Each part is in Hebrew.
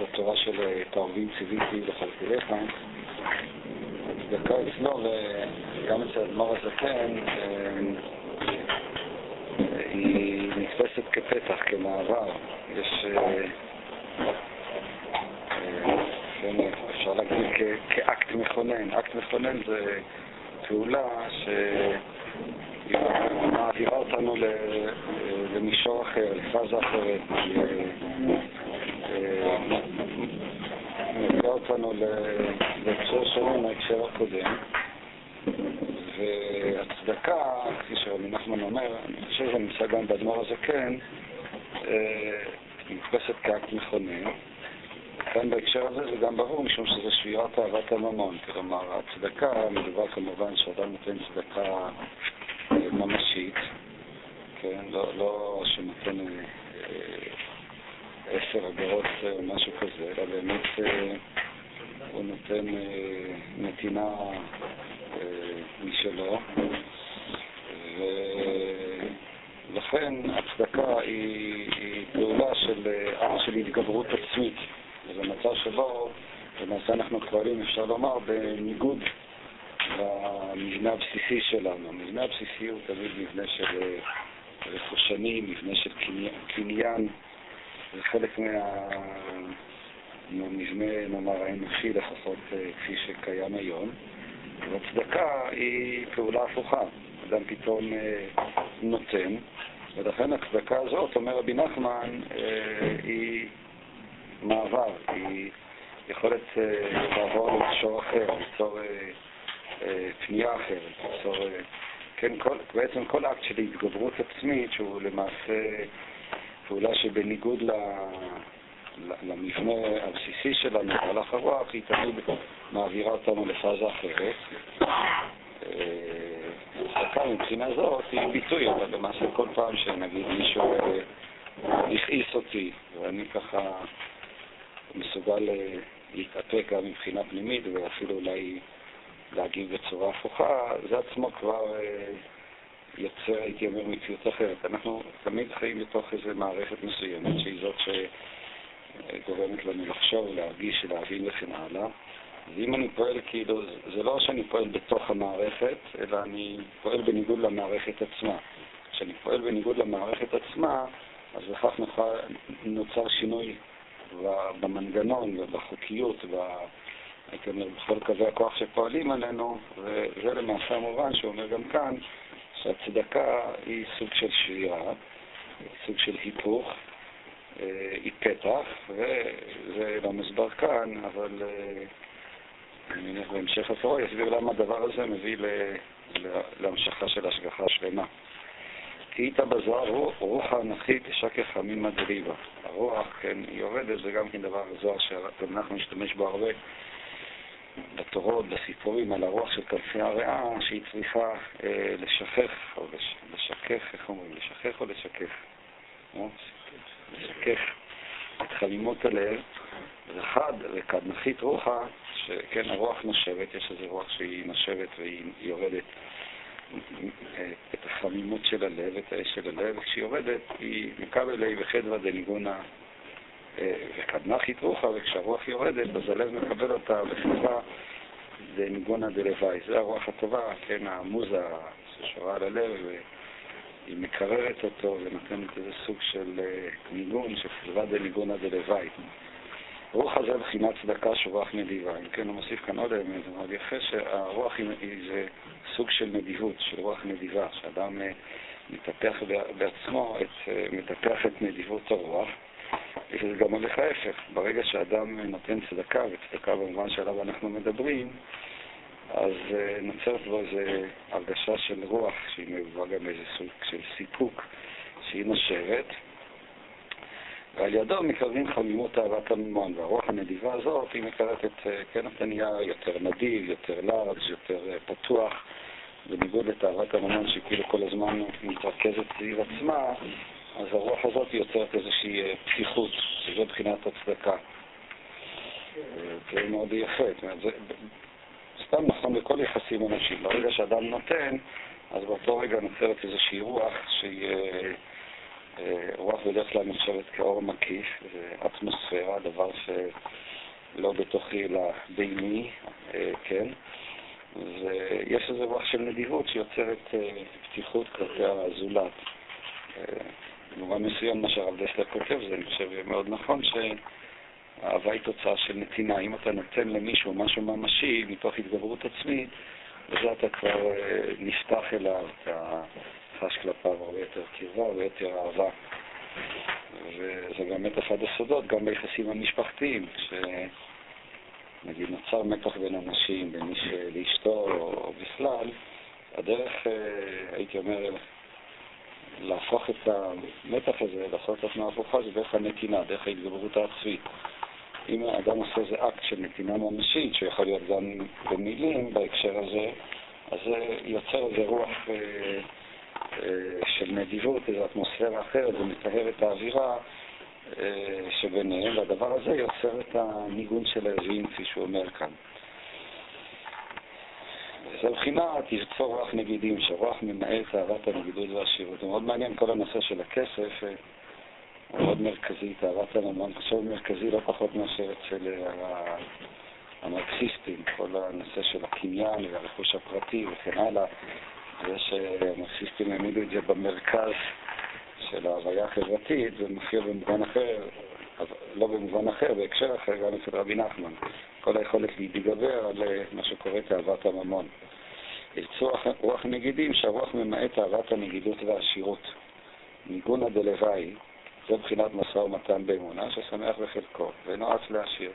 התורה של תערבים ציוויתי לחלקליך, הצדקה אצלו, וגם אצל אדמו"ר הזקן, היא נתפסת כפתח, כמעבר. יש... כן, אפשר להגיד כאקט מכונן. אקט מכונן זה פעולה שמעבירה אותנו למישור אחר, לפאזה אחרת, אותנו להקשר שונה מההקשר הקודם. והצדקה, כפי שרבי נחמן אומר, אני חושב שזה נמצא גם באדמו"ר הזקן, נתפסת כאקט מכונן. כאן בהקשר הזה זה גם ברור, משום שזה שבירת אהבת הממון. כלומר, הצדקה, מדובר כמובן שאדם נותן צדקה ממשית, כן, לא, לא שנותן עשר אגרות או משהו כזה, אלא באמת הוא נותן נתינה משלו, ולכן הצדקה היא, היא פעולה של, של התגברות עצמית. זה מצב שבו למעשה אנחנו פועלים, אפשר לומר, בניגוד למבנה הבסיסי שלנו. המבנה הבסיסי הוא תמיד מבנה של רכושני, מבנה של קניין, זה חלק מה... מהמבנה, נאמר, האנושי לפחות כפי שקיים היום. והצדקה היא פעולה הפוכה. אדם פתאום נותן, ולכן הצדקה הזאת, אומר רבי נחמן, היא מעבר, היא יכולת לעבור למישור אחר, ליצור פנייה אחרת, ליצור... כן, כל, בעצם כל אקט של התגברות עצמית, שהוא למעשה פעולה שבניגוד ל... למבנה הבסיסי שלנו, בהלך הרוח, היא תמיד מעבירה אותנו לפאזה אחרת. הצדקה מבחינה זאת היא ביטוי, אבל למעשה כל פעם שנגיד מישהו הכעיס אותי, ואני ככה מסוגל להתאפק גם מבחינה פנימית, ואפילו אולי להגיב בצורה הפוכה, זה עצמו כבר יוצר, הייתי אומר, מציאות אחרת. אנחנו תמיד חיים בתוך איזו מערכת מסוימת, שהיא זאת ש... גורמת לנו לחשוב, להרגיש, להבין וכן הלאה. ואם אני פועל כאילו, זה לא שאני פועל בתוך המערכת, אלא אני פועל בניגוד למערכת עצמה. כשאני פועל בניגוד למערכת עצמה, אז לכך נוצר שינוי במנגנון ובחוקיות, הייתי אומר, בכל קווי הכוח שפועלים עלינו, וזה למעשה המובן שאומר גם כאן שהצדקה היא סוג של שבירה, סוג של היפוך, היא פתח, וזה לא מוסבר כאן, אבל אני מניח בהמשך הסורו יסביר למה הדבר הזה מביא להמשכה של השגחה שלמה. איתה בזוהר רוחה אנכית שקר חמין מדריבה. הרוח, כן, היא יורדת, זה גם כן דבר זוהר שגם אנחנו נשתמש בו הרבה בתורות, בסיפורים על הרוח של כנפי הריאה, שהיא צריכה אה, לשכך, או לש, לשכך, איך אומרים? לשכך או לשכך? לשכך את חמימות הלב, וחד וכדנחית רוחה, שכן הרוח נושבת, יש איזו רוח שהיא נושבת והיא יורדת. את החמימות של הלב, את האש של הלב, וכשהיא יורדת היא מקבל לי בחדווה דניגונה וקדנחית רוחה, וכשהרוח יורדת אז הלב מקבל אותה בחדווה דניגונה דלוואי. זה הרוח הטובה, כן, המוזה ששורה על הלב היא מקררת אותו ונותנת איזה סוג של ניגון, של חדווה דניגונה דלוואי. רוח הזה בחינת צדקה רוח נדיבה. אם כן, הוא מוסיף כאן עוד זה מאוד יפה, שהרוח היא, היא זה סוג של נדיבות, של רוח נדיבה, שאדם מטפח בעצמו, את, מטפח את נדיבות הרוח, וזה גם הולך ההפך. ברגע שאדם נותן צדקה, וצדקה במובן שעליו אנחנו מדברים, אז נוצרת בו איזו הרגשה של רוח, שהיא מבואה גם איזה סוג של סיפוק, שהיא נושבת. ועל ידו מקרבים חמימות אהבת הממון, והרוח הנדיבה הזאת היא מקרבת את, כן, אתה נהיה יותר נדיב, יותר לארג', יותר פתוח, בניגוד לתאוות הממון שכאילו כל הזמן מתרכזת סביב עצמה, אז הרוח הזאת יוצרת איזושהי פתיחות, שזו בחינת הצדקה. זה מאוד יפה, סתם נכון לכל יחסים אנשים. ברגע שאדם נותן, אז באותו רגע נוצרת איזושהי רוח שהיא... רוח בדרך כלל נחשבת כאור מקיף, אטמוספירה, דבר שלא בתוכי אלא ביני, אה, כן? ויש איזה רוח של נדיבות שיוצרת אה, פתיחות כלפי הזולת. במובן מסוים מה שהרב דסלר כותב, זה אני חושב מאוד נכון, שאהבה היא תוצאה של נתינה. אם אתה נותן למישהו משהו ממשי מתוך התגברות עצמית, בזה אתה כבר נפתח אליו, אתה חש כלפיו הרבה יותר קרבה, הרבה יותר אהבה. וזה באמת אחד הסודות, גם ביחסים המשפחתיים, שנגיד נוצר מתח בין אנשים, בין איש לאשתו או בכלל, הדרך, אה, הייתי אומר, להפוך את המתח הזה, לעשות את התנועה הפוכה, זה דרך הנתינה, דרך ההתגברות העצמית. אם האדם עושה איזה אקט של נתינה ממשית, שיכול להיות גם במילים בהקשר הזה, אז זה יוצר איזה רוח אה, אה, של נדיבות, איזו אטמוספירה אחרת, זה את האווירה אה, שביניהם, והדבר הזה יוצר את הניגון של האזועים, כפי שהוא אומר כאן. זה מבחינת ירצור רוח נגידים, שרוח ממעט אהבת הנגידות והשירות. זה מאוד מעניין כל הנושא של הכסף, אה, מאוד מרכזי, אהבת הממון, חשוב מרכזי לא פחות מאשר אצל המרקסיסטים, כל הנושא של הקניין והרכוש הפרטי וכן הלאה. זה שהמרקסיסטים העמידו את זה במרכז של ההוויה החברתית, זה מופיע במובן אחר, לא במובן אחר, בהקשר אחר, גם אצל רבי נחמן. כל היכולת להתגבר על אה, מה שקורה תאוות הממון. ירצו רוח נגידים שהרוח ממעט אהבת הנגידות והעשירות. ניגונא דלוואי, זה בחינת משא ומתן באמונה, ששמח בחלקו, ונועץ להשאיר.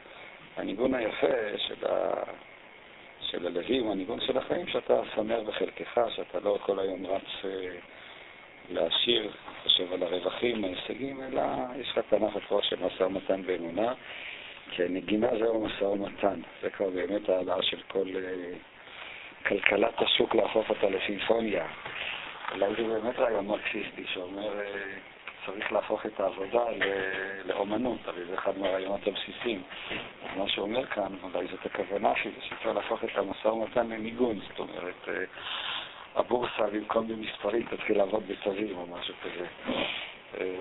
הניגון היפה של ה... של הלווים, הניגון של החיים, שאתה שמח בחלקך, שאתה לא כל היום רץ אה, להשאיר, חושב על הרווחים, ההישגים, אלא יש לך תנ"ך התורה של משא ומתן באמונה, כי הנגינה זהו משא ומתן. זה כבר באמת העלאה של כל אה, כלכלת השוק להפוך אותה לסימפוניה. אולי זה באמת רעיון מרקסיסטי שאומר... אה, צריך להפוך את העבודה לאומנות, הרי זה אחד מהרעיונות הבסיסיים. מה שהוא אומר כאן, אולי זאת הכוונה שלי, שצריך להפוך את המשא ומתן לניגון, זאת אומרת, אה, הבורסה במקום במספרים תתחיל לעבוד בצווים או משהו כזה. אה,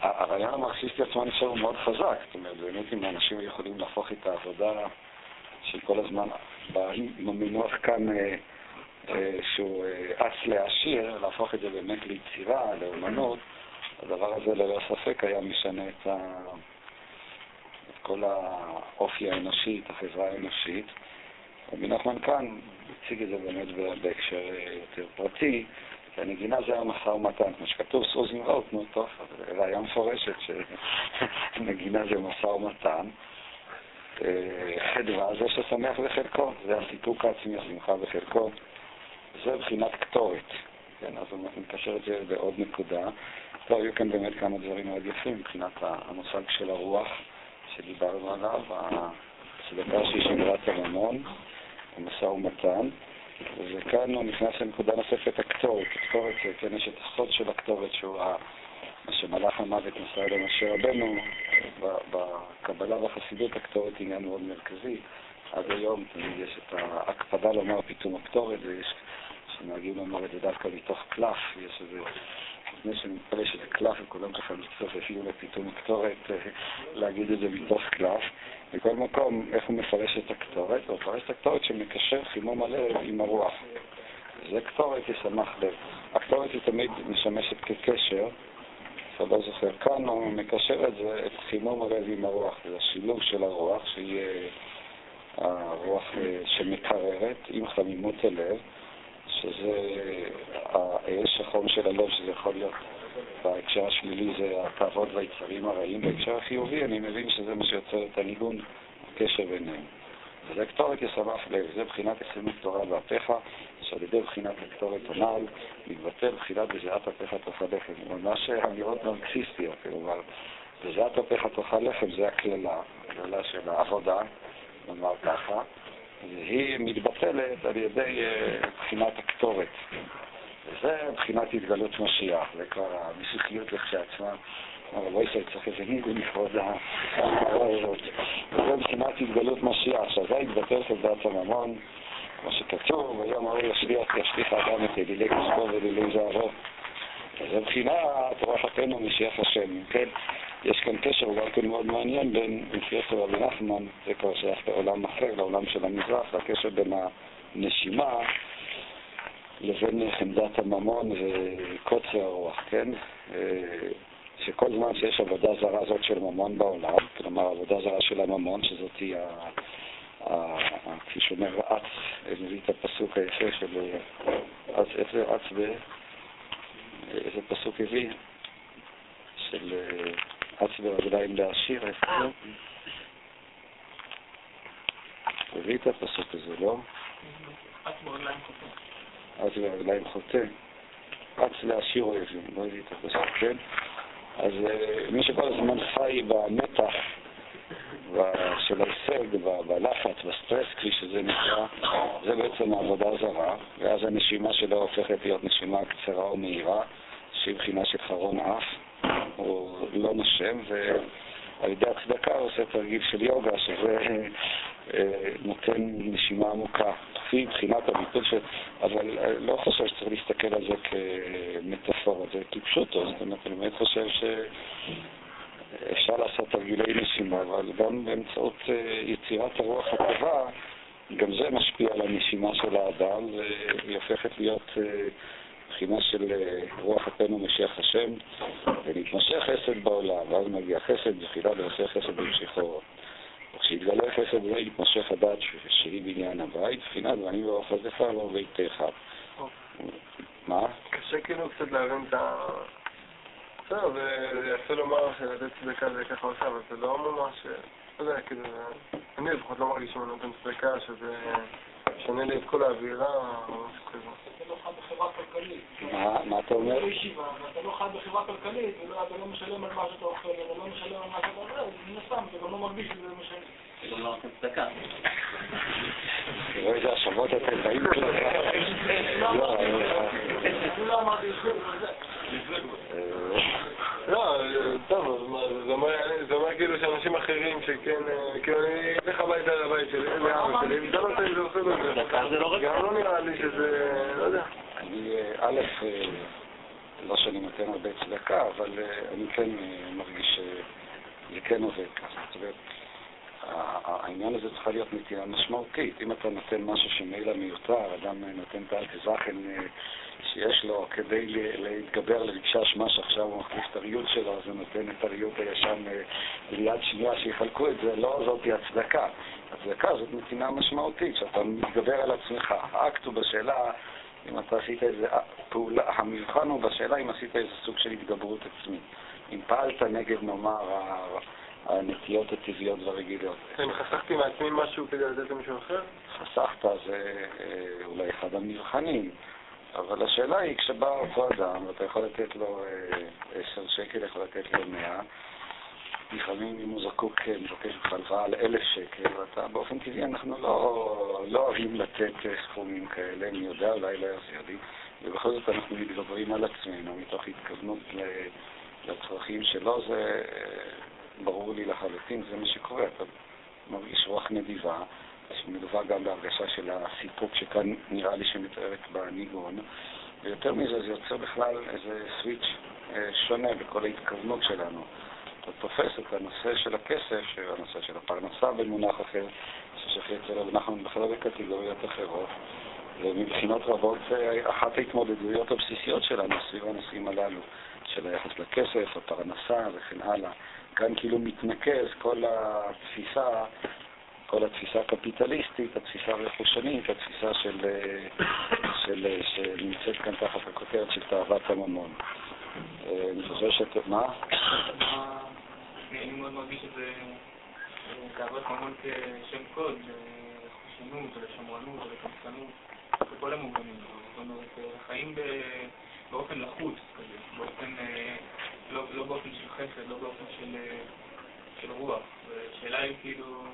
הרעיון המרקסיסטי עצמו הוא מאוד חזק, זאת אומרת, באמת אם האנשים יכולים להפוך את העבודה של כל הזמן, עם המינוח כאן אה, שהוא אה, אץ להעשיר, להפוך את זה באמת ליצירה, לאומנות, הדבר הזה ללא ספק היה משנה את, ה... את כל האופי האנושי, את החברה האנושית. רבי נחמן כאן הציג את זה באמת בהקשר אה, יותר פרטי, כי הנגינה זה המשא ומתן, כמו שכתוב סוז נמראות, נו טוב, ראיה מפורשת שנגינה זה משא ומתן. חדווה זה ששמח בחלקו, זה הסיפוק העצמי, השמחה בחלקו. זה בחינת קטורת. כן, אז אני מקשר את זה בעוד נקודה. טוב, היו כאן באמת כמה דברים מאוד יפים מבחינת המושג של הרוח שדיברנו עליו, הצדקה שהיא שמירת הממון, המשא ומתן, וכאן הוא נכנס לנקודה נוספת, הקטורת. הקטורת, כן, יש את הסוד של הקטורת שהוא מה שמלאך המוות מסר למשה רבנו, בקבלה והחסידות הקטורת היא עניין מאוד מרכזי. עד היום תמיד יש את ההקפדה לומר פתאום הקטורת, ויש שנוהגים לומר את זה דווקא מתוך קלף, יש איזה... לפני שאני מתפלא שזה קלף, וכולם ככה מצטופפים לפתאום הקטורת, אה, להגיד את זה מתוך קלף. בכל מקום, איך הוא מפרש את הקטורת? הוא מפרש את הקטורת שמקשר חימום הלב עם הרוח. זה קטורת ישמח לב. הקטורת היא תמיד משמשת כקשר, אתה לא זוכר כאן, הוא מקשר את זה, את חימום הלב עם הרוח. זה השילוב של הרוח, שהיא אה, הרוח אה, שמקררת עם חמימות הלב. שזה האש החום של הלב, שזה יכול להיות, בהקשר השלילי זה התאוות והיצרים הרעים, בהקשר החיובי אני מבין שזה מה שיוצר את הניגון, הקשר ביניהם. וזה קטורת ישמח לב, זה בחינת ישימות תורה באפיך, שעל ידי בחינת הקטורת הנ"ל מתבטא בחינת בזיעת אפיך תאכל לחם. ממש אמירות מרקסיסטיות, כלומר, בזיעת אפיך תאכל לחם זה הקללה, הקללה של העבודה, נאמר ככה. והיא מתבטלת על ידי אה, בחינת הקטורת. וזה בחינת התגלות משיח, זה כבר המשיחיות לכשעצמה. אבל לא ישראל צריך איזה ניגון לכבוד הזאת. וזה בחינת התגלות משיח, שזה התבטל של דעת הממון, כמו שכתוב, היום ההוא ישליח ישליך האדם את אלילי כספו ואלילי זהבו. זה מבחינה תורחתנו משיח השם, כן? יש כאן קשר גם כן מאוד מעניין בין משיח רבי נחמן, זה כבר שייך לעולם אחר, לעולם של המזרח, הקשר בין הנשימה לבין חמדת הממון וקוצר הרוח, כן? אה, שכל זמן שיש עבודה זרה זאת של ממון בעולם, כלומר עבודה זרה של הממון, שזאת היא, כפי שאומר אץ, מביא את הפסוק היפה של אץ, איזה אץ ב... איזה פסוק הביא? של אץ ברגליים לעשיר, איפה זה? הביא את הפסוק הזה, לא? אץ ברגליים חוטא. אץ לעשיר אויבים, לא הביא את הפסוק, כן? אז אה, מי שכל הזמן חי במתח של ההישג, בלחץ, בסטרס, כפי שזה נקרא, זה בעצם העבודה הזרה, ואז הנשימה שלו הופכת להיות נשימה קצרה או מהירה, שהיא בחינה של חרון אף, הוא לא נושם, ועל ידי הצדקה הוא עושה תרגיל של יוגה, שזה אה, נותן נשימה עמוקה. לפי בחינת הביטול של... אבל אה, לא חושב שצריך להסתכל על זה כמטאפורה, זה כפשוטו, זאת אומרת, אני באמת חושב שאפשר לעשות תרגילי נשימה, אבל גם באמצעות אה, יצירת הרוח הטובה, גם זה משפיע על הנשימה של האדם, והיא הופכת להיות בחינה של רוח אפינו משיח השם, ולהתמשך חסד בעולם, ואז מגיע חסד בתחילה ועושה חסד במשיכו. וכשיתגלה חסד זה יתמשך הדעת שהיא בניין הבית, בחינת ואני ואוכל זכר לא ביתך. מה? קשה כאילו קצת להבין את ה... בסדר, זה יפה לומר שלתת צדקה זה ככה עושה, אבל זה לא ממש... לא יודע, כאילו, אני לפחות לא מרגיש שאני נותן צדקה, שזה שונה לי את כל האווירה, או משהו כזה. מה אתה אומר? אתה לא חי בחברה כלכלית, ואתה לא משלם על מה שאתה אוכל, ואתה לא משלם על מה שאתה אוכל, מן הסתם אתה גם לא מרגיש שזה משלם. זה גם לא נותן צדקה. תראו איזה השבות אתם באים לא, אני לא אמרתי זה אומר כאילו שאנשים אחרים שכן, כאילו אני אלך הביתה לבית שלי, לאבא שלי, זה לא עושה את זה. גם לא נראה לי שזה, לא יודע. אני, א', לא שאני נותן הרבה צדקה, אבל אני כן מרגיש שזה כן עובד ככה. זאת אומרת, העניין הזה צריכה להיות נטייה משמעותית. אם אתה נותן משהו שמילא מיותר, אדם נותן את האלטזכן שיש לו כדי להתגבר על רגשי אשמה שעכשיו הוא מחליף את הריוד שלו, אז הוא נותן את הריוד הישן ליד שנייה שיחלקו את זה, לא זאתי הצדקה. הצדקה זאת נתינה משמעותית, שאתה מתגבר על עצמך. האקט הוא בשאלה אם אתה עשית איזה פעולה, המבחן הוא בשאלה אם עשית איזה סוג של התגברות עצמית. אם פעלת נגד, נאמר, הנטיות הטבעיות והרגילות. אם חסכתי מעצמי משהו כדי לתת למישהו אחר? חסכת זה אה, אולי אחד המבחנים. אבל השאלה היא, כשבא אותו אדם, ואתה יכול לתת לו אה, עשר שקל, יכול לתת לו מאה, לפעמים אם הוא זקוק, אה, מבקש ממך הלוואה על אלף שקל, ואתה באופן טבעי, אנחנו לא, לא אוהבים לתת סכומים כאלה, אני יודע, אולי לא יחזיר לי, ובכל זאת אנחנו מתגברים על עצמנו מתוך התכוונות לצרכים שלו, זה ברור לי לחלוטין, זה מה שקורה, אתה מרגיש רוח נדיבה. שמלווה גם בהרגשה של הסיפוק שכאן נראה לי שמתארת בניגון. ויותר מזה, זה יוצר בכלל איזה סוויץ' אה, שונה בכל ההתכוונות שלנו. אתה תופס את הנושא של הכסף, הנושא של הפרנסה במונח אחר, ששייך אצל רב נחמן בכלל בקטגוריות אחרות. ומבחינות רבות, אחת ההתמודדויות הבסיסיות שלנו סביב הנושאים הללו, של היחס לכסף, הפרנסה וכן הלאה. כאן כאילו מתנקז כל התפיסה כל התפיסה הקפיטליסטית, התפיסה הרכושנית, התפיסה של, של, שנמצאת כאן תחת הכותרת של תאוות הממון. אני חושב שאת... מה? אני מאוד מרגיש שזה תאוות ממון כשם קוד, לחושנות ולשמרנות ולקמצנות, בכל המובנים. זאת אומרת, חיים באופן לחוץ כזה, באופן, לא, לא באופן של חסד, לא באופן של, רוח. והשאלה היא כאילו...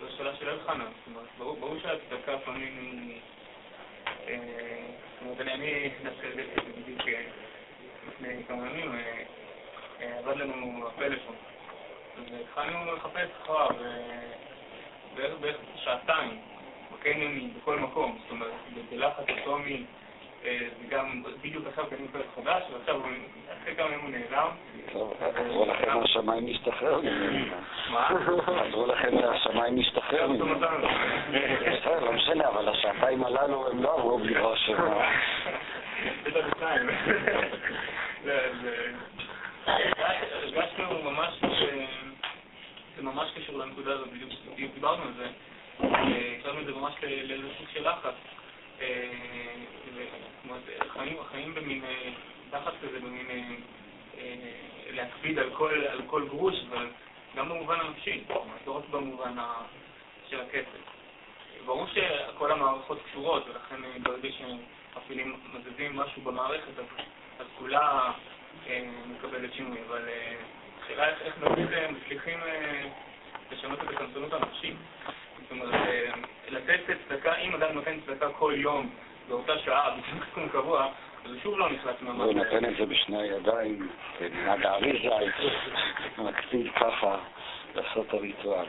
זו שאלה של אומרת, ברור שהצדקה לפעמים. אה, זאת אומרת, אני דווקא בדיוק אה, לפני כמה ימים, אה, עבד לנו הפלאפון. והתחלנו לחפש אחריו בערך שעתיים, בקניונים, בכל מקום, זאת אומרת, בלחץ אטומי, אה, וגם בדיוק עכשיו קנינו פרק חדש, ועכשיו אחרי כמה ימים הוא נעלם. טוב, עזרו לכם מהשמיים להשתחרר ממנו. מה? עזרו לכם מהשמיים להשתחרר ממנו. בסדר, לא משנה, אבל השעתיים הללו הם לא עברו בלי רושם. אה? זה- זה- הרגשנו ממש, זה ממש קשור לנקודה הזאת, בדיוק דיברנו על זה. אה, הקשבנו את זה ממש לאיזה סוג של לחץ. אה, חיים, במין, אה, לחץ כזה, במין, אה, אה, להקפיד על כל, גרוש, אבל גם במובן הנפשי, לא רק במובן של הכסף. ברור שכל המערכות קשורות, ולכן אה, ברגע שמפעילים, מזיזים משהו במערכת, אז, כולה אה, מקבלת שינוי, אבל אה, השאלה איך, אה, מצליחים אה, לשנות את הקמצנות הנפשית. זאת אומרת, אה, לתת צדקה, אם אדם נותן צדקה כל יום, באותה שעה, בדיוק סכום קבוע, אז הוא שוב לא נכנס ממש. הוא נותן את זה בשני הידיים, כמנהג האריזה, מקפיד ככה לעשות הריטואל.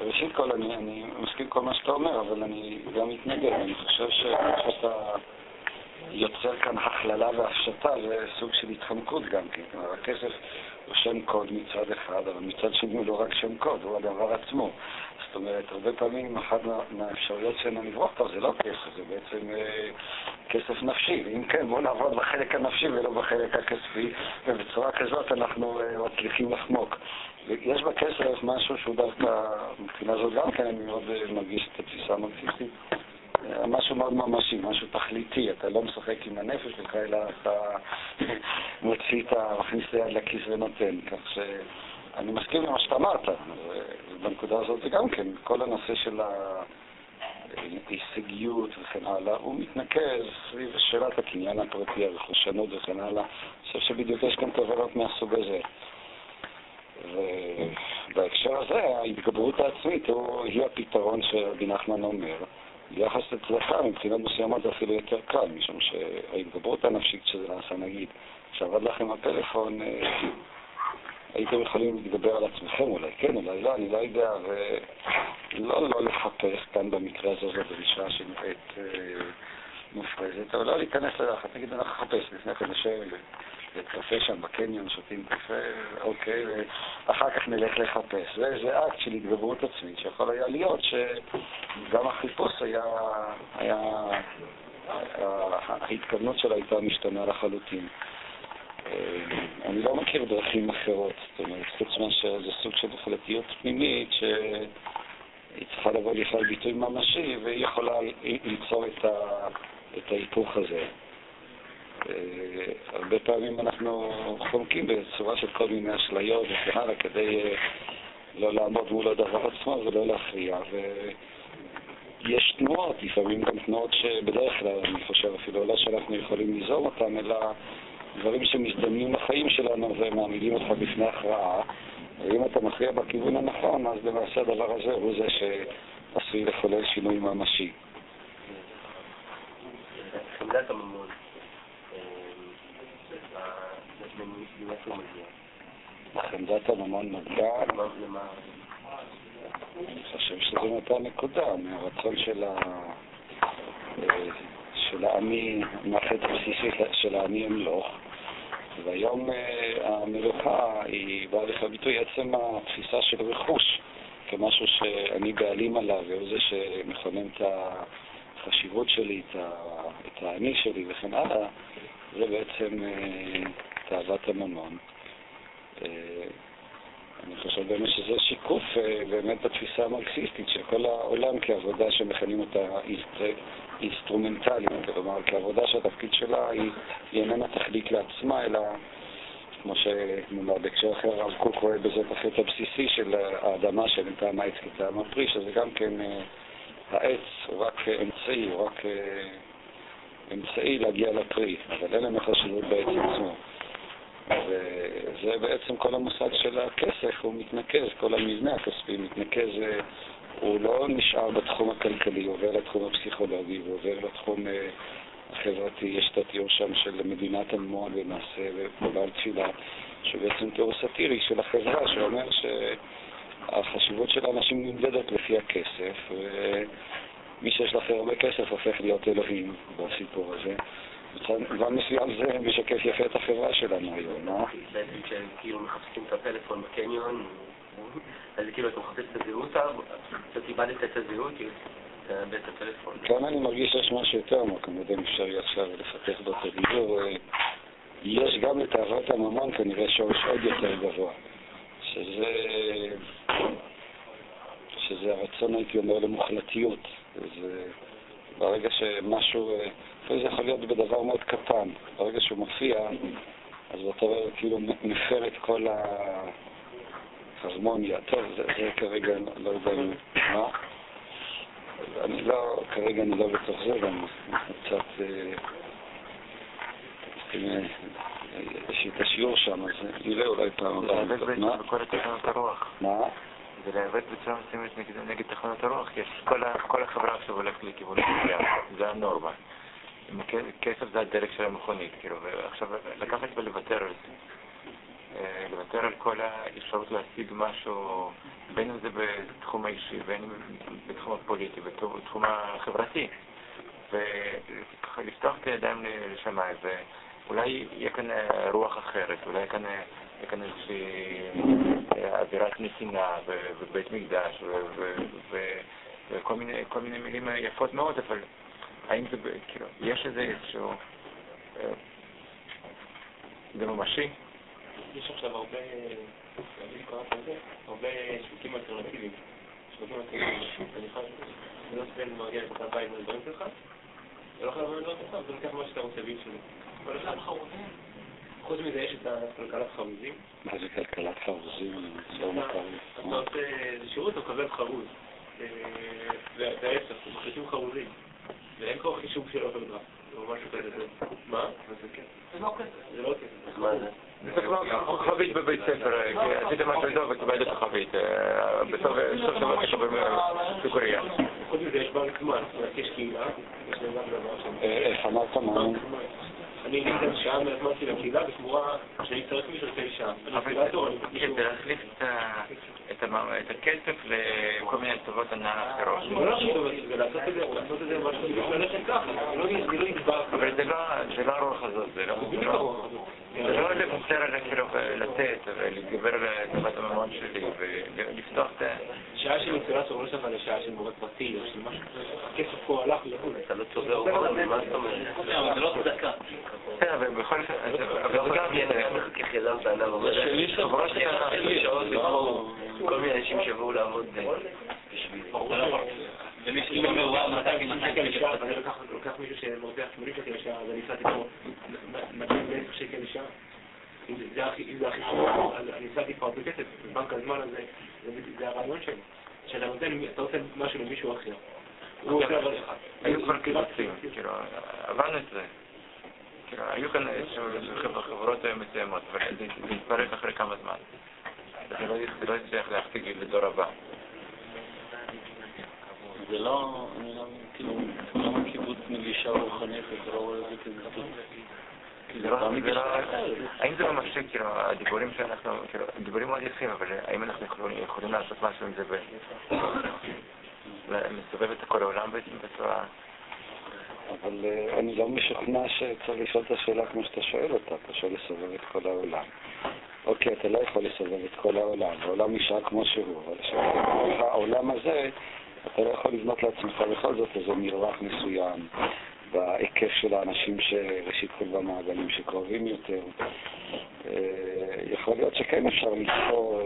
ראשית כל, אני, אני מסכים כל מה שאתה אומר, אבל אני גם מתנגד. אני חושב שאתה יוצר כאן הכללה והפשטה, זה סוג של התחמקות גם כן. כלומר, הכסף הוא שם קוד מצד אחד, אבל מצד שני הוא לא רק שם קוד, הוא הדבר עצמו. זאת אומרת, הרבה פעמים אחת מה- מהאפשרויות שלנו לברוח טוב זה לא כסף, זה בעצם אה, כסף נפשי. ואם כן, בואו נעבוד בחלק הנפשי ולא בחלק הכספי, ובצורה כזאת אנחנו אה, מצליחים לחמוק. ויש בכסף משהו שהוא דווקא, מבחינה זאת גם כן אני מאוד אה, מרגיש את התפיסה המרקסיסטית. אה, משהו מאוד ממשי, משהו תכליתי, אתה לא משחק עם הנפש שלך, אלא אתה מוציא את ה... מכניס את לכיס ונותן, כך שאני מסכים למה שאתה אמרת, ובנקודה הזאת זה גם כן, כל הנושא של ההישגיות וכן הלאה, הוא מתנקז סביב שאלת הקניין הפרטי, הרכושנות וכן הלאה, אני חושב שבדיוק יש כאן תובנות מהסוג הזה. ובהקשר הזה, ההתגברות העצמית הוא, היא הפתרון שרבי נחמן אומר. ביחס לצלחה, מבחינות מסוימות זה אפילו יותר קל, משום שההתגברות הנפשית שזה נעשה, נגיד, כשעבד לכם הפלאפון, אה, הייתם יכולים להתגבר על עצמכם אולי, כן, אולי לא, אני לא יודע, ולא לא לחפש, כאן במקרה הזה זו דרישה שנראית אה, מופרזת, אבל לא להיכנס ללחץ, נגיד, אנחנו נחפש, לפני כן נשב לקפה שם בקניון, שותים קפה, אוקיי, ואחר כך נלך לחפש. זה, אקט של התגברות עצמית, שיכול היה להיות שגם החיפוש היה, היה, ההתכוונות שלה הייתה משתנה לחלוטין. אה, אני לא מכיר דרכים אחרות, זאת אומרת, חוץ מאשר זה סוג של החלטיות פנימית שהיא צריכה לבוא לכלל ביטוי ממשי והיא יכולה ליצור את ההיפוך הזה. הרבה פעמים אנחנו חומקים בצורה של כל מיני אשליות וכן הלאה כדי אה, לא לעמוד מול הדבר עצמו ולא להכריע. ויש תנועות, לפעמים גם תנועות שבדרך כלל, אני חושב אפילו לא שאנחנו יכולים ליזום אותן, אלא דברים שמזדמנים לחיים שלנו ומעמידים אותך בפני הכרעה. ואם אתה מכריע בכיוון הנכון, אז למעשה הדבר הזה הוא זה שעשוי לחולל שינוי ממשי. חמדת הממון, מאיפה הוא מגיע? חמדת הממון למה- למה- אני חושב שזו אותה נקודה, מהרצון של ה... אה, של העני, מהחטא הבסיסי של העני אמלוך. והיום אה, המלוכה היא באה לך ביטוי עצם התפיסה של רכוש כמשהו שאני בעלים עליו והוא זה שמכונן את החשיבות שלי, את האני שלי וכן הלאה, זה בעצם אה, תאוות הממון. אה, אני חושב באמת שזה שיקוף אה, באמת בתפיסה המרקסיסטית של כל העולם כעבודה שמכנים אותה אינסט- אינסטרומנטלית, כלומר כעבודה שהתפקיד שלה היא, היא איננה תכלית לעצמה, אלא כמו שנאמר בהקשר אחר, הרב קוק רואה בזה את החטא הבסיסי של האדמה שאין טעם העץ כטעם הפרי, שזה גם כן אה, העץ הוא רק אמצעי, הוא רק אמצעי להגיע לפרי, אבל אין לנו חשיבות בעץ עצמו. וזה בעצם כל המושג של הכסף, הוא מתנקז, כל המבנה הכספי מתנקז, אה, הוא לא נשאר בתחום הכלכלי, הוא עובר לתחום הפסיכולוגי, הוא עובר לתחום אה, החברתי, יש את התיאור שם של מדינת המון במעשה ובעל תפילה, שבעצם תיאור סאטירי של החברה, שאומר שהחשיבות של האנשים נמדדת לפי הכסף, מי שיש הכי הרבה כסף הופך להיות אלוהים בסיפור הזה. במובן מסוים זה משקף יפה את החברה שלנו היום, אה? בעצם כשהם כאילו מחפשים את הפלאפון בקניון, אז כאילו אתה מחפש את הזהות, קצת איבדת את הזהות, כאילו, את. כאן אני מרגיש שיש משהו יותר עמוק, אני לא יודע אם אפשר יהיה עכשיו לפתח בו את הדיבור. אה, יש גם לתאוות הממון כנראה שורש עוד יותר גבוה, שזה, שזה הרצון, הייתי אומר, למוחלטיות. זה ברגע שמשהו, אה, לפעמים זה יכול להיות בדבר מאוד קטן, ברגע שהוא מופיע, אז אתה אומר, כאילו מפר את כל ההרמוניה. טוב, זה, זה כרגע, לא יודע אם... מה? אני לא, כרגע אני לא בתוך זה, גם קצת... אה, יש לי את השיעור שם, אז נראה אולי פעם הבאה. מה? זה להיאבק בצורה מסוימת נגד, נגד תחנות הרוח, כי כל, כל החברה עכשיו הולכת לכיוון מסוים, זה הנורמה. כסף זה הדלק של המכונית, כאילו, ועכשיו לקחת ולוותר על זה. אה, לוותר על כל האפשרות להשיג משהו, בין אם זה בתחום האישי, בין אם בתחום הפוליטי, בתחום החברתי. וככה לפתוח את הידיים לשמיים, ואולי יהיה כאן רוח אחרת, אולי יהיה כאן, איזושהי אה, אווירת נתינה ובית מקדש וכל מיני, מיני מילים יפות מאוד, אבל האם זה, כאילו, יש איזה איזשהו... אה, זה ממשי? יש עכשיו הרבה, הרבה שווקים אלטרנטיביים. שווקים אלטרנטיביים. אני חושב, זה לא סבל מגיע לבית הבית לדברים שלך, אתה לא חייב לדברים שלך, אתה לוקח מה שאתה רוצה ואי כל אחד חרוזים. חוץ מזה יש את הכלכלת חרוזים. מה זה כלכלת חרוזים? אני לא מכיר. אתה עושה איזה שירות, אתה מקבל חרוז. וההפך, מחליטים חרוזים. ואין כל חישוב של אוברדרפט. מה? זה לא כסף. זה לא כסף. מה זה? זה כמו כוכבית בבית ספר, עשית משהו טוב וקיבלת כוכבית. בסוף דבר תקבל סוכריה. חוץ מזה יש בנק זמן, יש קהילה, יש גם דבר שם. איך אמרת מה? אני אגיד שעה מהזמן שלי לקהילה בתמורה שאני צריך מישהו לפני שעה. אבל זה להחליף את הכסף לכל מיני טובות הנאה אחרות. לא זה, לעשות את זה, לעשות את זה משהו, ללכת ככה, לא נדבר. אבל זה לא הרוח הזאת, זה לא... זה לא לוותר על כאילו לתת ולהתגבר על טובת הממון שלי ולפתוח את ה... שעה של אינסטלציה לא שווה לשעה של מורה פרטי או של משהו כזה, הכסף פה הלך לחו"ל. אתה לא צובר אוכל, מה זאת אומרת? זה לא צדקה. כן, אבל בכל אופן, אבל זה גם... מחכה חינם בענב, אבל חברה שעות לבחור כל מיני אנשים שיבואו לעבוד בשבילי. אם אני אומר, וואו, 200 שקל לשעה, ואני לוקח מישהו שמרוויח 80 שקל לשעה, אז אני הפסדתי פה 210 שקל לשעה. אם זה הכי חשוב, אני הפסדתי פה הרבה כסף, בבנק הזמן הזה, זה הרעיון שלי. שאתה נותן, אתה עושה משהו למישהו אחר. היו כבר קיבוצים, כאילו, עברנו את זה. כאילו, היו כאן חברות מסוימות, אבל זה התפרק אחרי כמה זמן. זה לא הצליח להחזיק לדור הבא. זה לא, אני לא, כאילו, למה קיבוץ מגישה רוחנית, וזה לא רואה את זה כזאת. האם זה ממשי, כאילו, הדיבורים שאנחנו, כאילו, דיבורים מאוד יפים, אבל האם אנחנו יכולים לעשות משהו עם זה ולסובב את כל העולם בעצם בצורה... אבל אני לא משוכנע שצריך לשאול את השאלה כמו שאתה שואל אותה, אתה שואל לסובב את כל העולם. אוקיי, אתה לא יכול לסובב את כל העולם, העולם נשאר כמו שהוא, אבל העולם הזה, אתה לא יכול לבנות לעצמך בכל זאת איזה מרווח מסוים בהיקף של האנשים שראשית כל במעגלים שקרובים יותר. יכול להיות שכן אפשר לבחור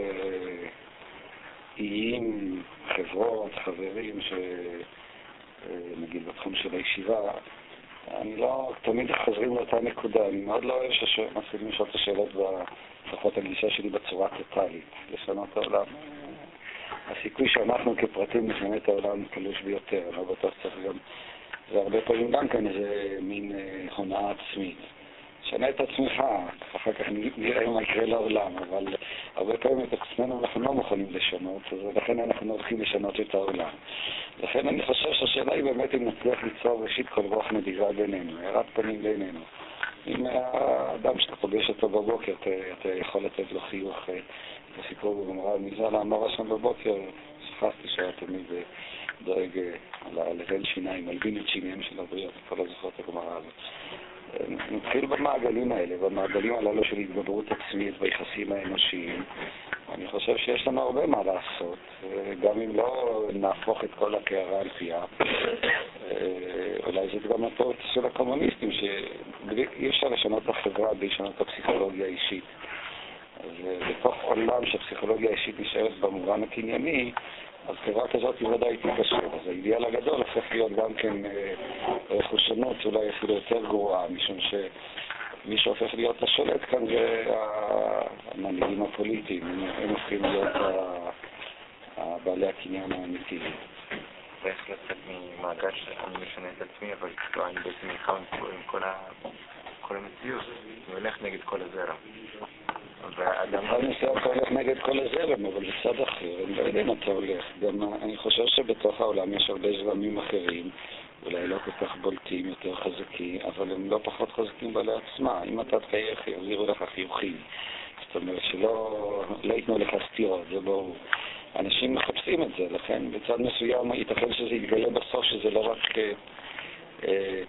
איים, חברות, חברים, שנגיד בתחום של הישיבה, אני לא, תמיד חוזרים לאותה נקודה, אני מאוד לא אוהב שמתחילים לשאול את השאלות, לפחות הגישה שלי בצורה טוטאלית, לשנות העולם. הסיכוי שאנחנו כפרטים נשנה את העולם קלוש ביותר, אני לא בטוח שצריך גם, זה הרבה פעמים גם כאן איזה מין הונאה עצמית. שנה את עצמך, אחר כך נראה מה יקרה לעולם, אבל הרבה פעמים את עצמנו אנחנו לא מוכנים לשנות, אז לכן אנחנו הולכים לשנות את העולם. לכן אני חושב שהשאלה היא באמת אם נצליח ליצור ראשית כל רוח נדיבה בינינו, הארת פנים בינינו. אם האדם שאתה פוגש אותו בבוקר, אתה, אתה יכול לתת לו חיוך, את הסיפור בגמרא, מי זה אמר שם בבוקר, שכחתי שהיה תמיד דואג לבן שיניים, מלבין את שיניהם של הבריות, אתה לא זוכר את הגמרא הזאת. נתחיל במעגלים האלה, במעגלים הללו של התגברות עצמית ביחסים האנושיים. אני חושב שיש לנו הרבה מה לעשות, גם אם לא נהפוך את כל הקערה על פיה. אולי זה גם הטעות של הקומוניסטים, שאי אפשר לשנות את החברה בלי לשנות את הפסיכולוגיה האישית. אז בתוך עולם שהפסיכולוגיה האישית נשארת במובן הקנייני, אז חברה כזאת היא ודאי תתקשר. אז האידיאל הגדול הופך להיות גם כן רכושנות, אולי אפילו יותר גרועה, משום שמי שהופך להיות השולט כאן זה המנהיגים הפוליטיים, הם הופכים להיות בעלי הקניין האמיתיים. ואיך לצאת ממעגל שאני משנה את עצמי, אבל אני בעצם נלחם עם כל המציאות, אני הולך נגד כל הזרם. בכל מסוים אתה הולך נגד כל הזרם, אבל בצד אחר, אני לא יודע אם אתה הולך. גם אני חושב שבתוך העולם יש הרבה זרמים אחרים, אולי לא כל כך בולטים, יותר חזקים, אבל הם לא פחות חזקים בעלי עצמה. אם אתה תחייך, יחזירו לך חיוכים. זאת אומרת שלא לא ייתנו לך סתירות, זה ברור. אנשים מחפשים את זה, לכן בצד מסוים ייתכן שזה יתגלה בסוף שזה לא רק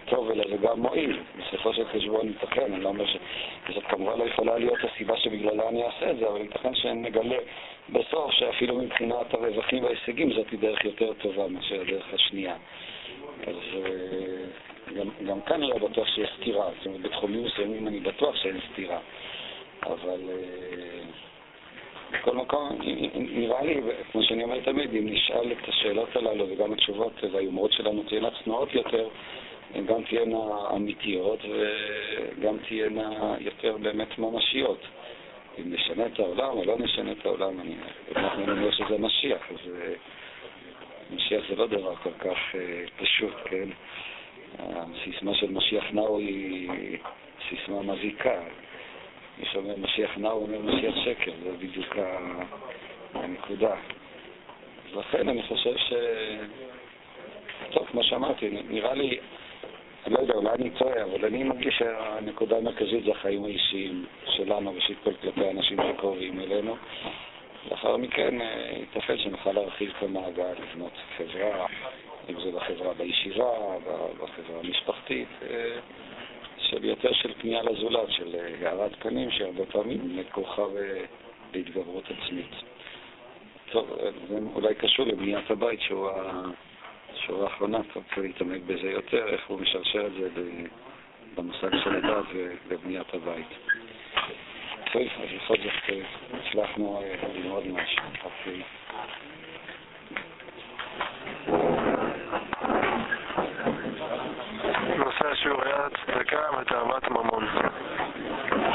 טוב, אלא זה גם מועיל. בסופו של חשבון ייתכן, אני לא אומר ש... זאת כמובן לא יכולה להיות הסיבה שבגללה אני אעשה את זה, אבל ייתכן שנגלה בסוף שאפילו מבחינת הרווחים וההישגים זאת היא דרך יותר טובה מאשר הדרך השנייה. אז גם, גם כאן אני לא בטוח שיש סתירה, זאת אומרת, בתחומים מסוימים אני בטוח שאין סתירה, אבל בכל מקום, נראה לי, כמו שאני אומר תמיד, אם נשאל את השאלות הללו וגם התשובות והיומרות שלנו תהיינה צנועות יותר, הן גם תהיינה אמיתיות וגם תהיינה יותר באמת ממשיות. אם נשנה את העולם או לא נשנה את העולם, אני אומר שזה משיח, אז משיח זה לא דבר כל כך פשוט, כן? הסיסמה של משיח נאו היא סיסמה מזיקה. מי שאומר משיח נאו אומר משיח שקר, זה בדיוק הנקודה. אז לכן אני חושב ש... טוב, כמו שאמרתי, נראה לי, אני לא יודע, אולי אני טועה, אבל אני מרגיש שהנקודה המרכזית זה החיים האישיים שלנו, ראשית כל כלפי האנשים שקרובים אלינו. לאחר מכן ייתכן שנוכל להרחיב את המעגל, לבנות חברה, אם זה בחברה בישיבה, בחברה המשפחתית. של יותר של פנייה לזולת, של הארת פנים, שהרבה פעמים כרוכה בהתגברות עצמית. טוב, זה אולי קשור לבניית הבית, שהוא השורה האחרונה, אתה רוצה להתעמק בזה יותר, איך הוא משרשר את זה במושג של הדת ובבניית הבית. טוב, אז בכל זאת הצלחנו ללמוד משהו. אוקיי. נושא השיעור היה צדקה ותאוות ממון.